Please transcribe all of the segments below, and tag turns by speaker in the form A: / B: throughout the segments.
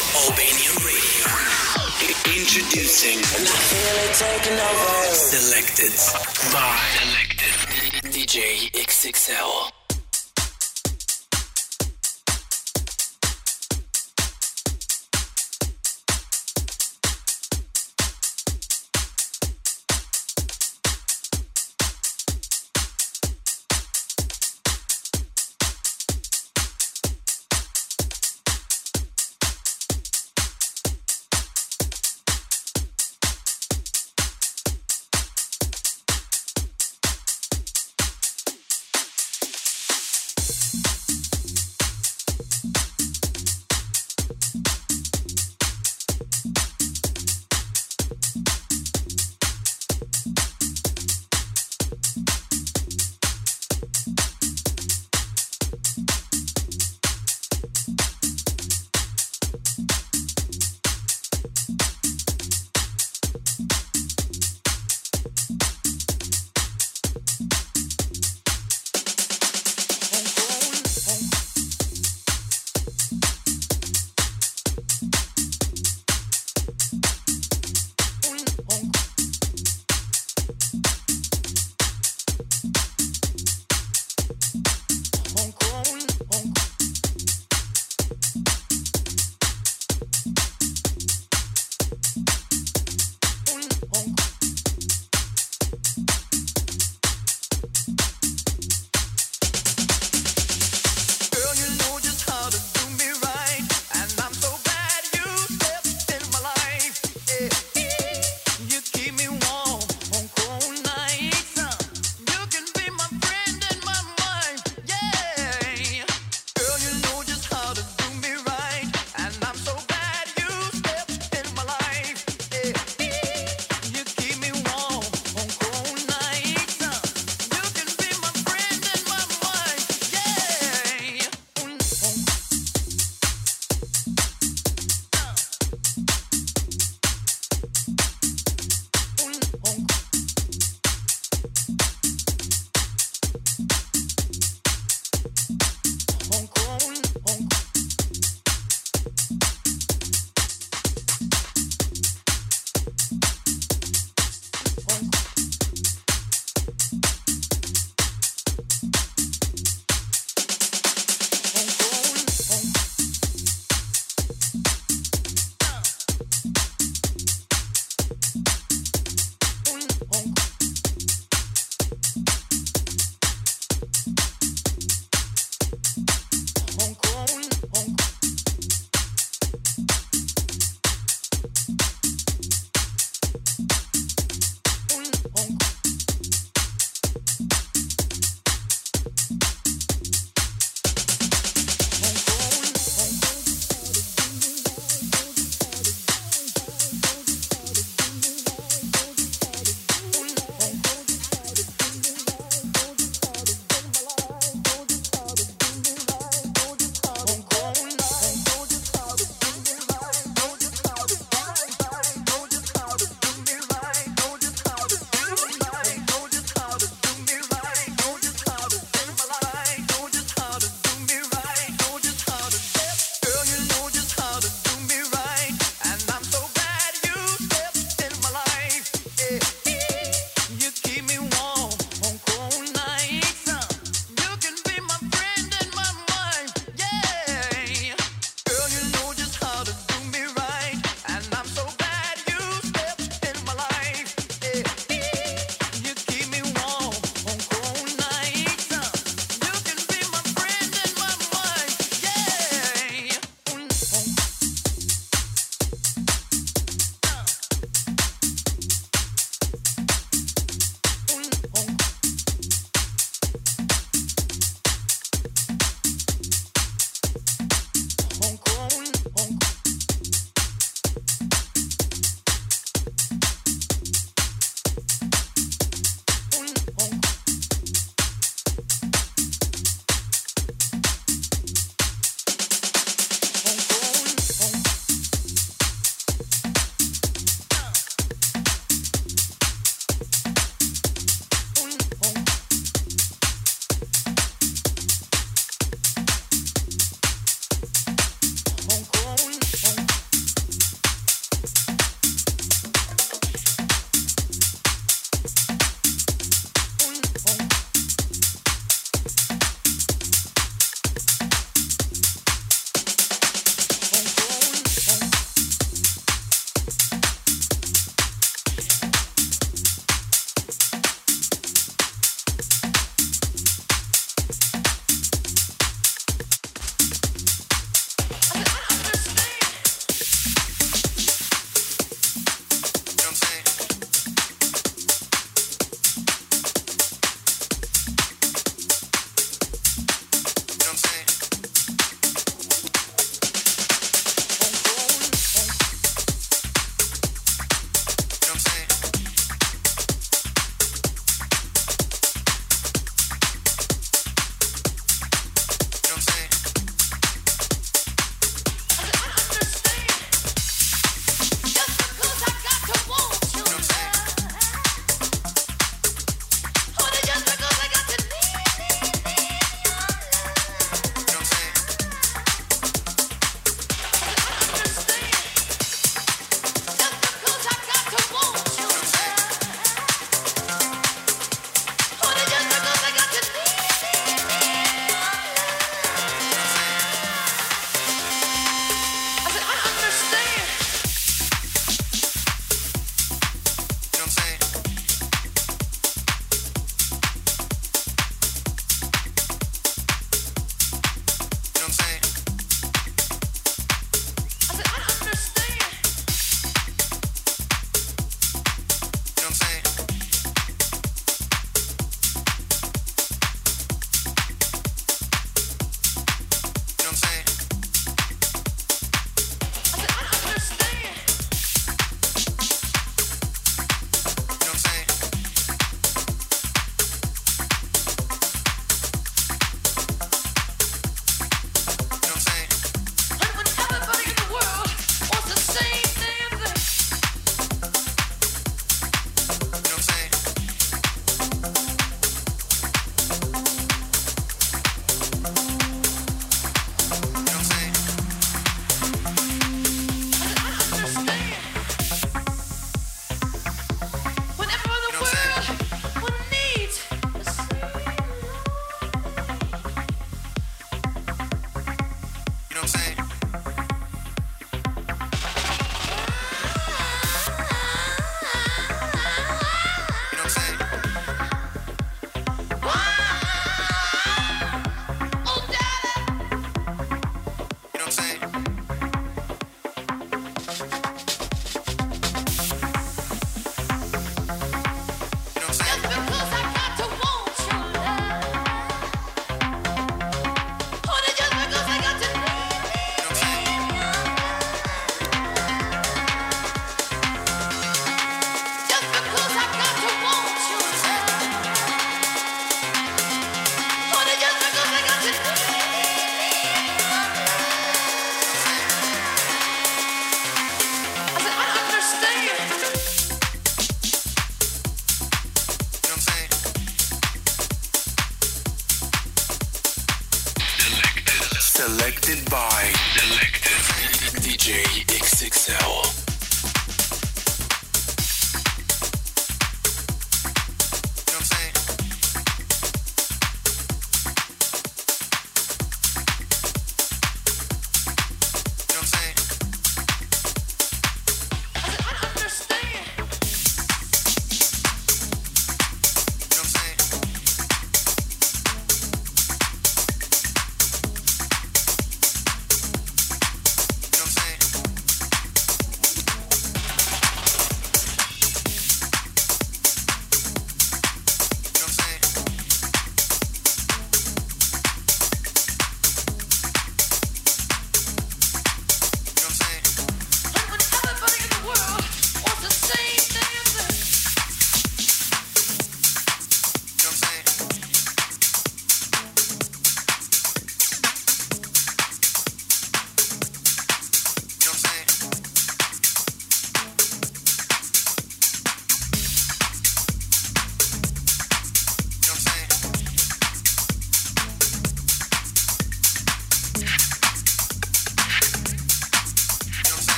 A: Albania Radio. Introducing Selected by Selected DJ XXL.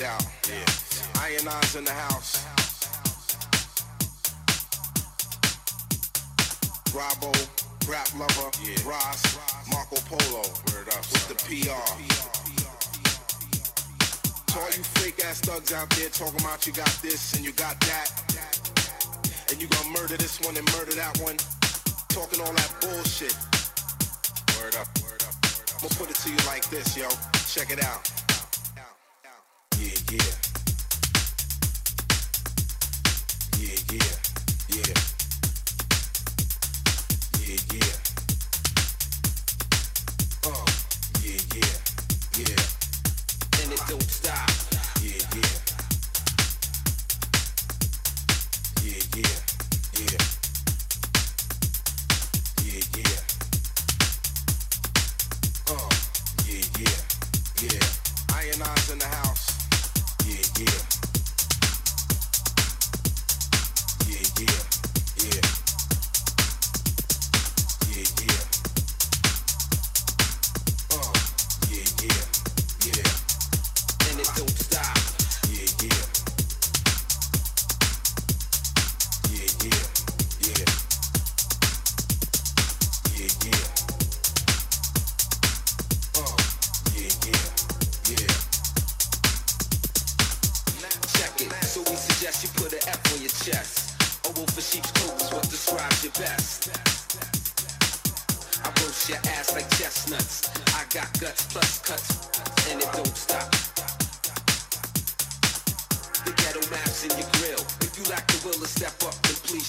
B: get
C: out.
B: Yeah.
C: In the house. Bravo, rap lover,
B: yeah.
C: Ross, Marco Polo,
B: up, with the PR.
C: To all you fake ass thugs out there talking about you got this and you got that, and you gonna murder this one and murder that one, talking all that bullshit.
B: Word up, word up, word up. I'm gonna put it
C: to you like this, yo. Check it out.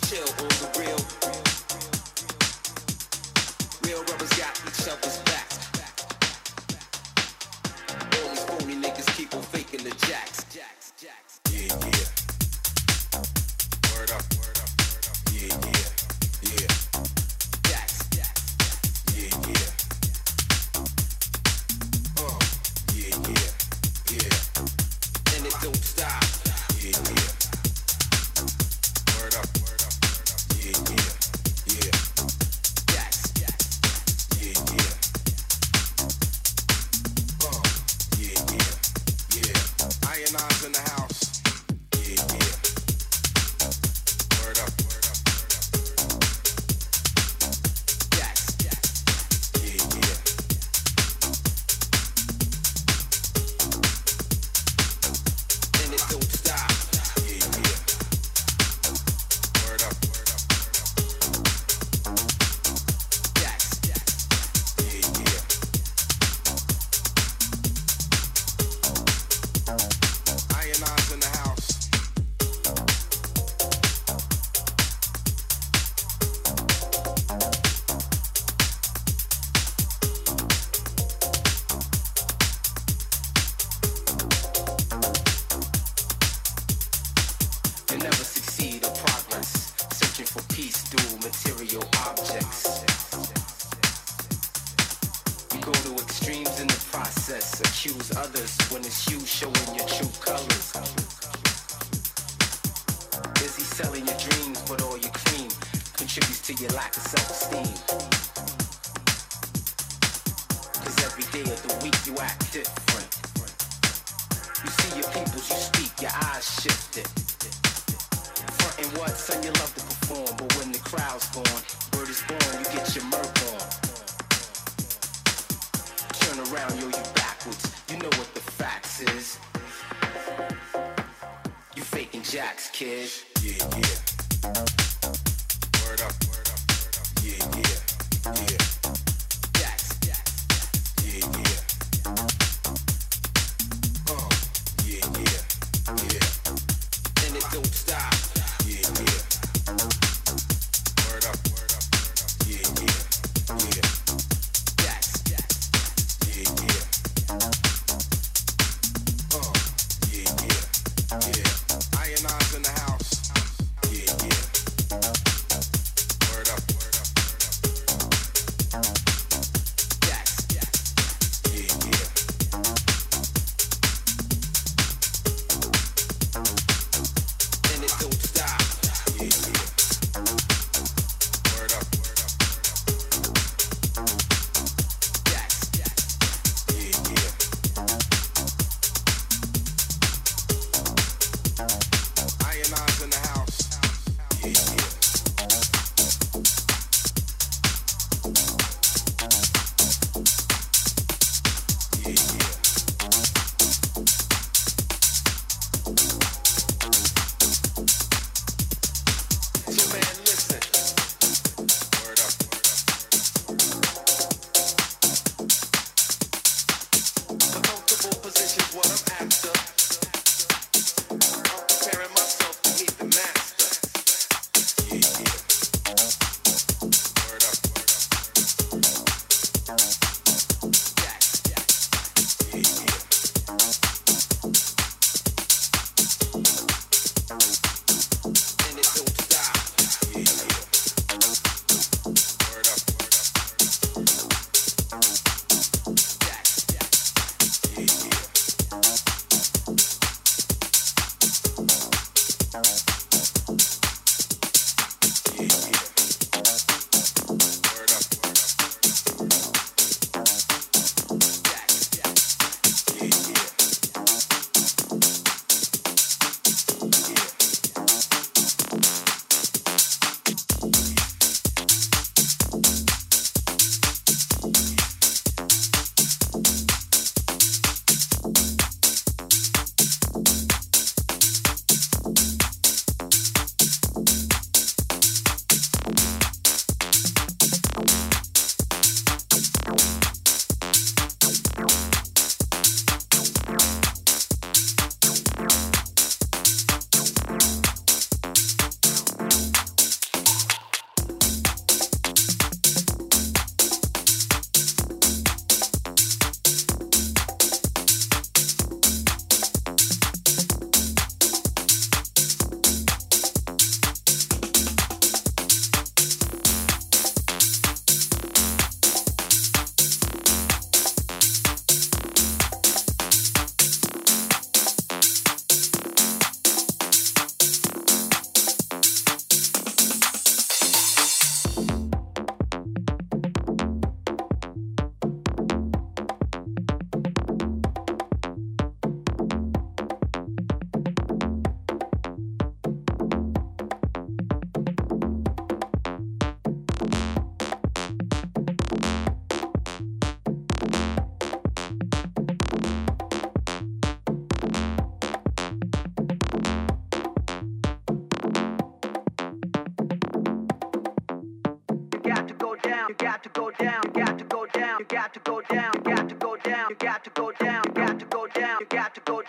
D: chill as you speak, your eyes shifted. Frontin' what, son, you love to perform, but when the crowd's gone, word is born, you get your murk on. Turn around, yo, you backwards. You know what the facts is. You faking jacks, kid. you got to go down, got to go down, you got to go down, got to go down, you got to go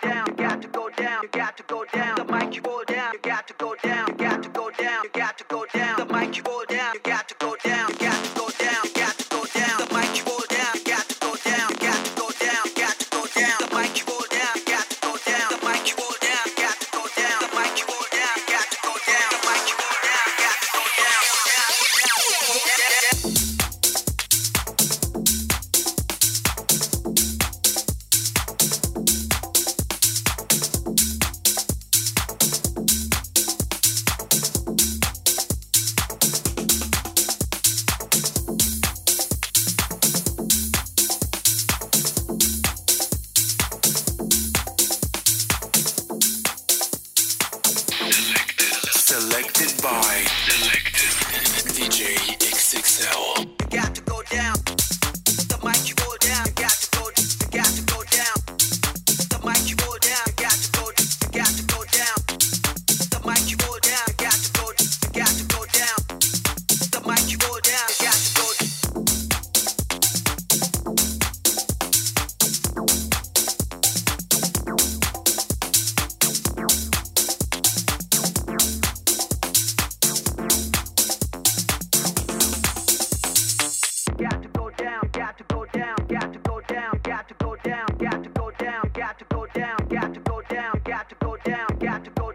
D: got to go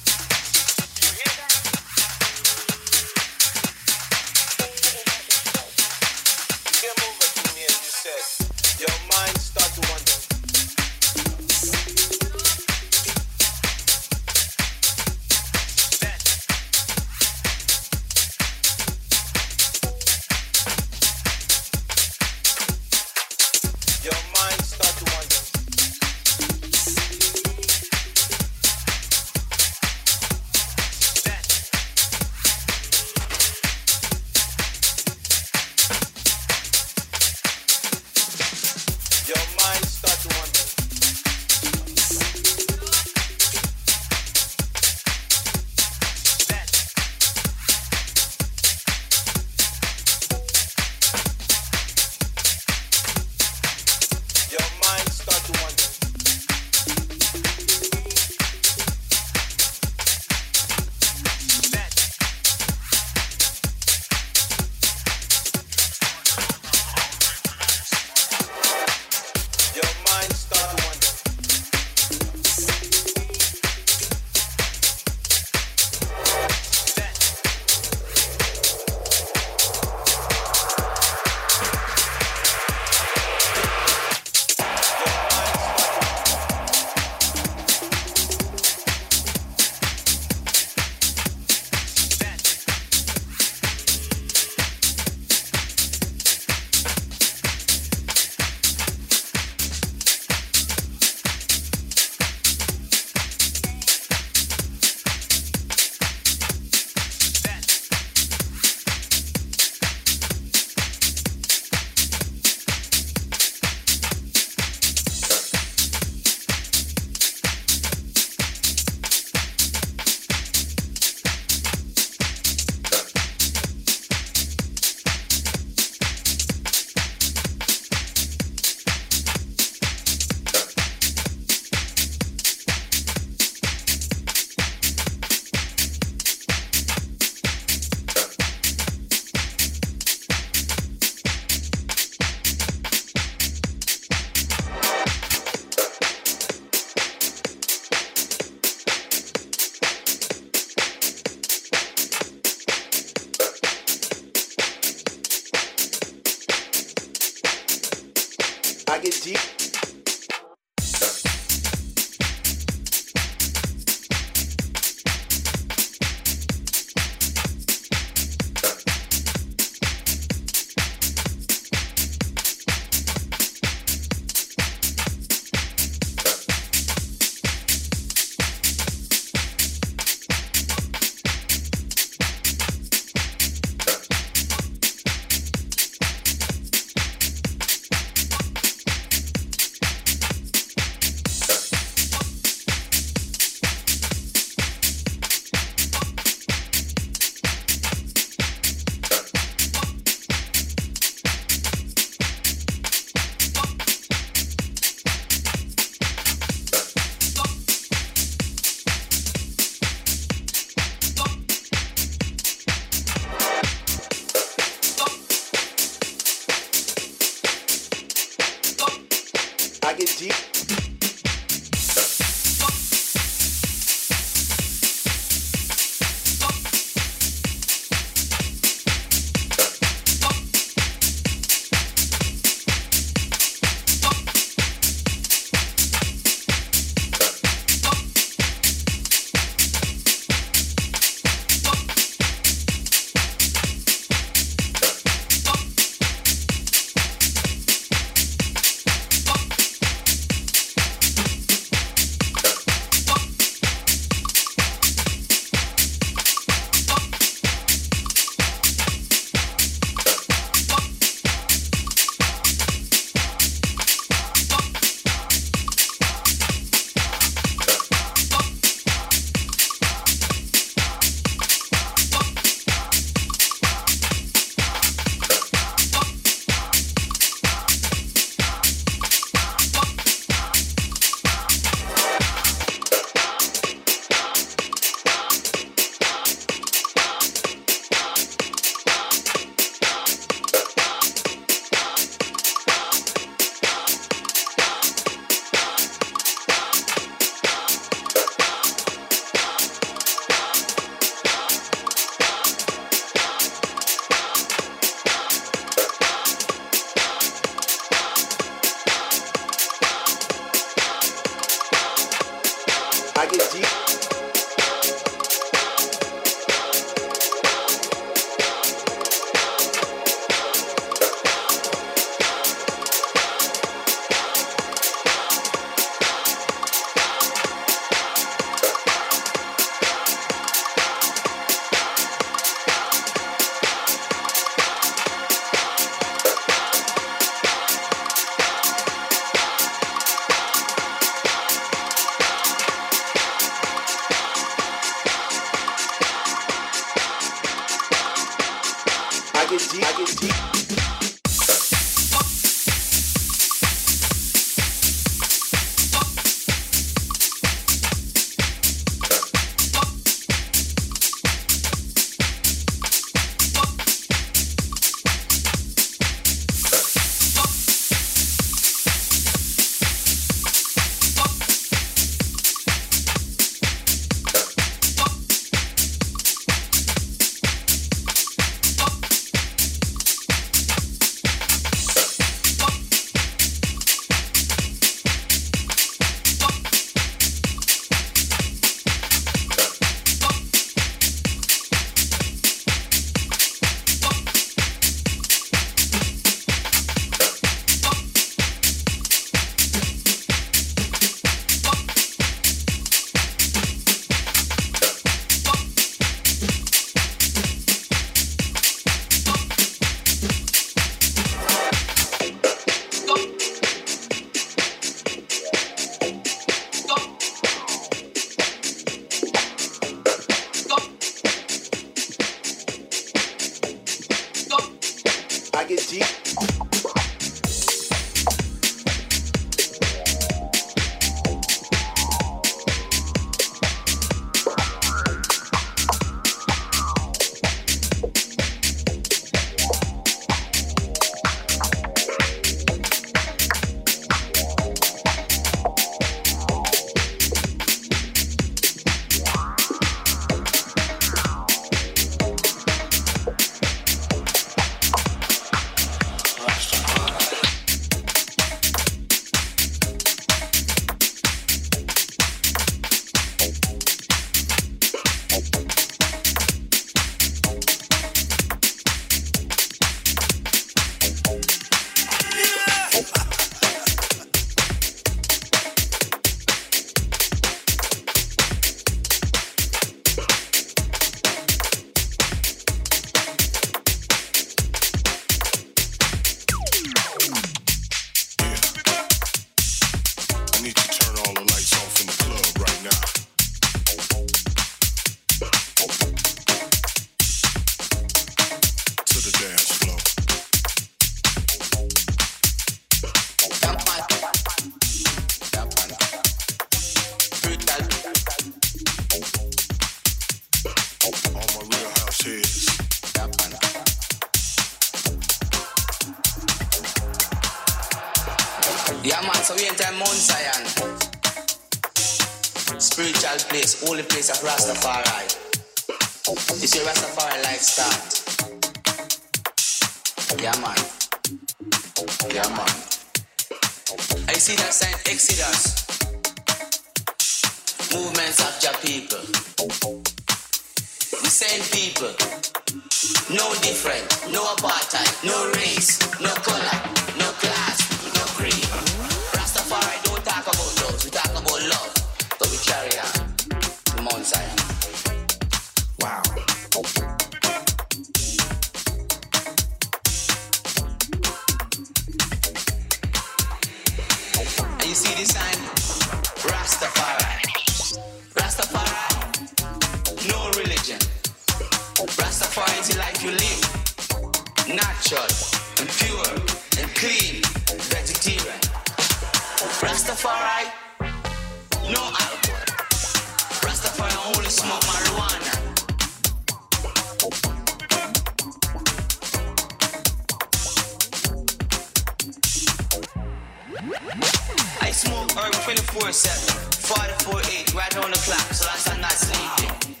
E: to four eight, right on the clock, so I stand not sleeping.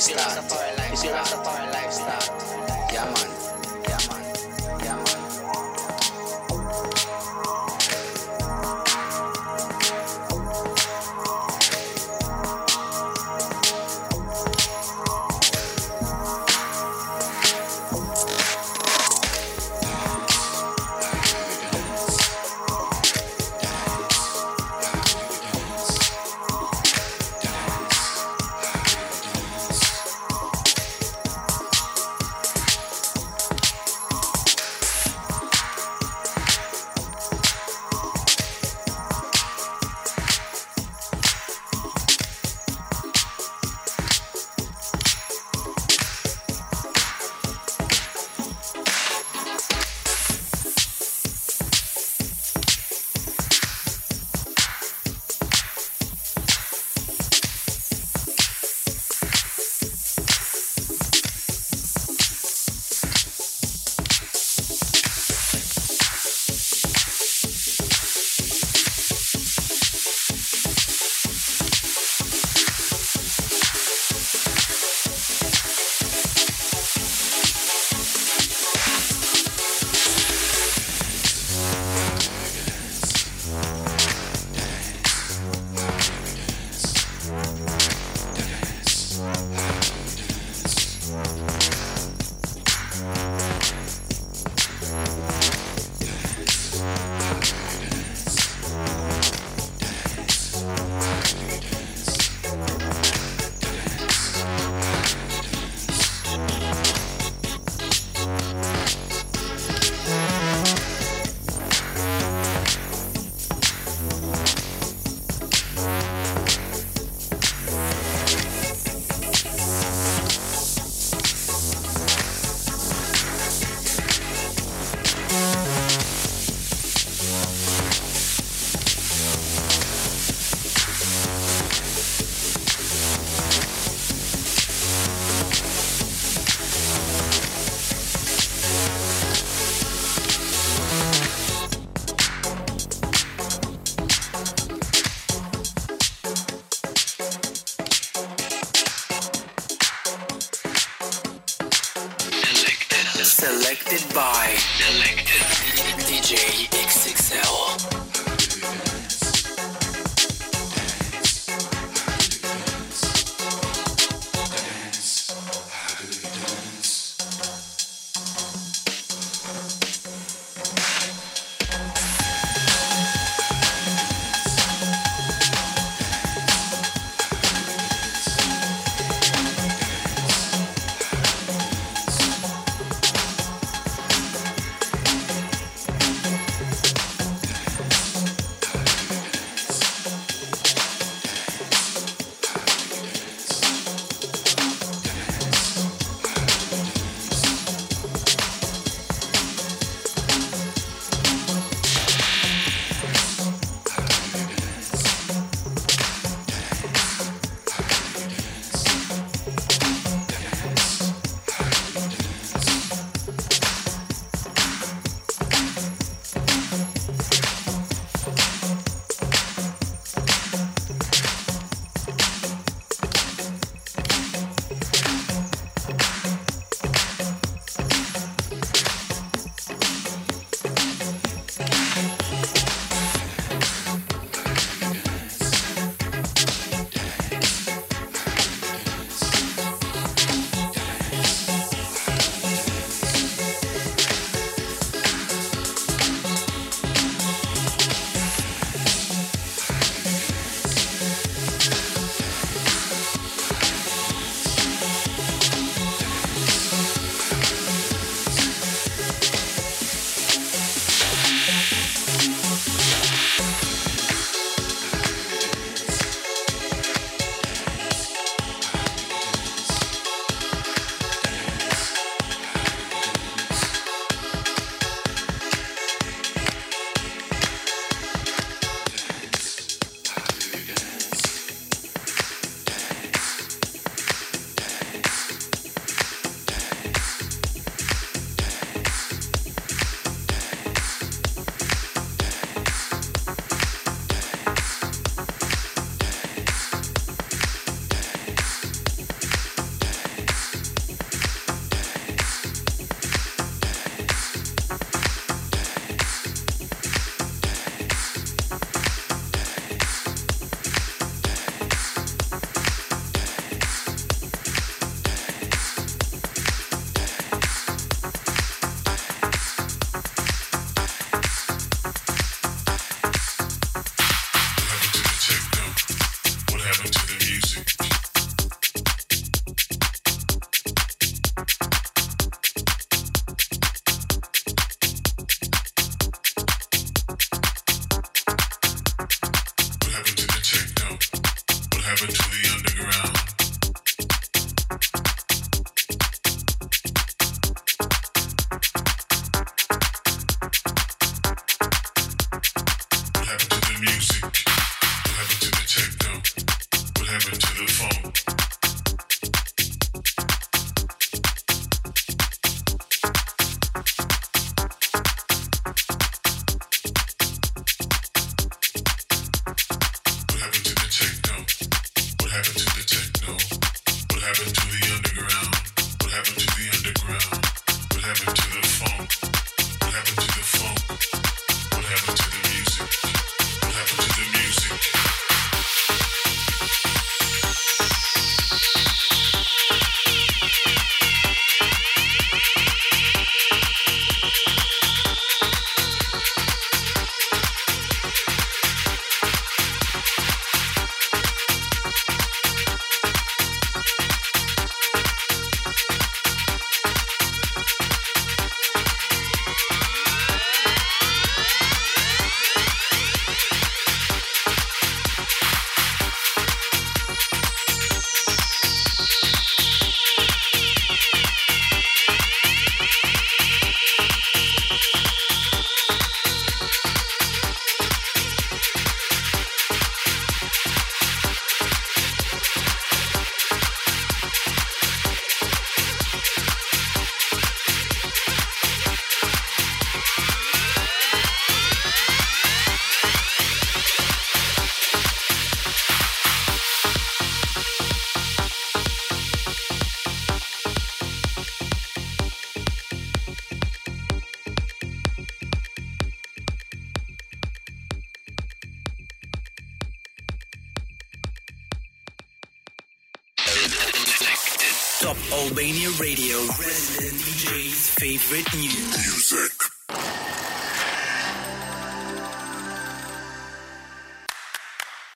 E: Stop.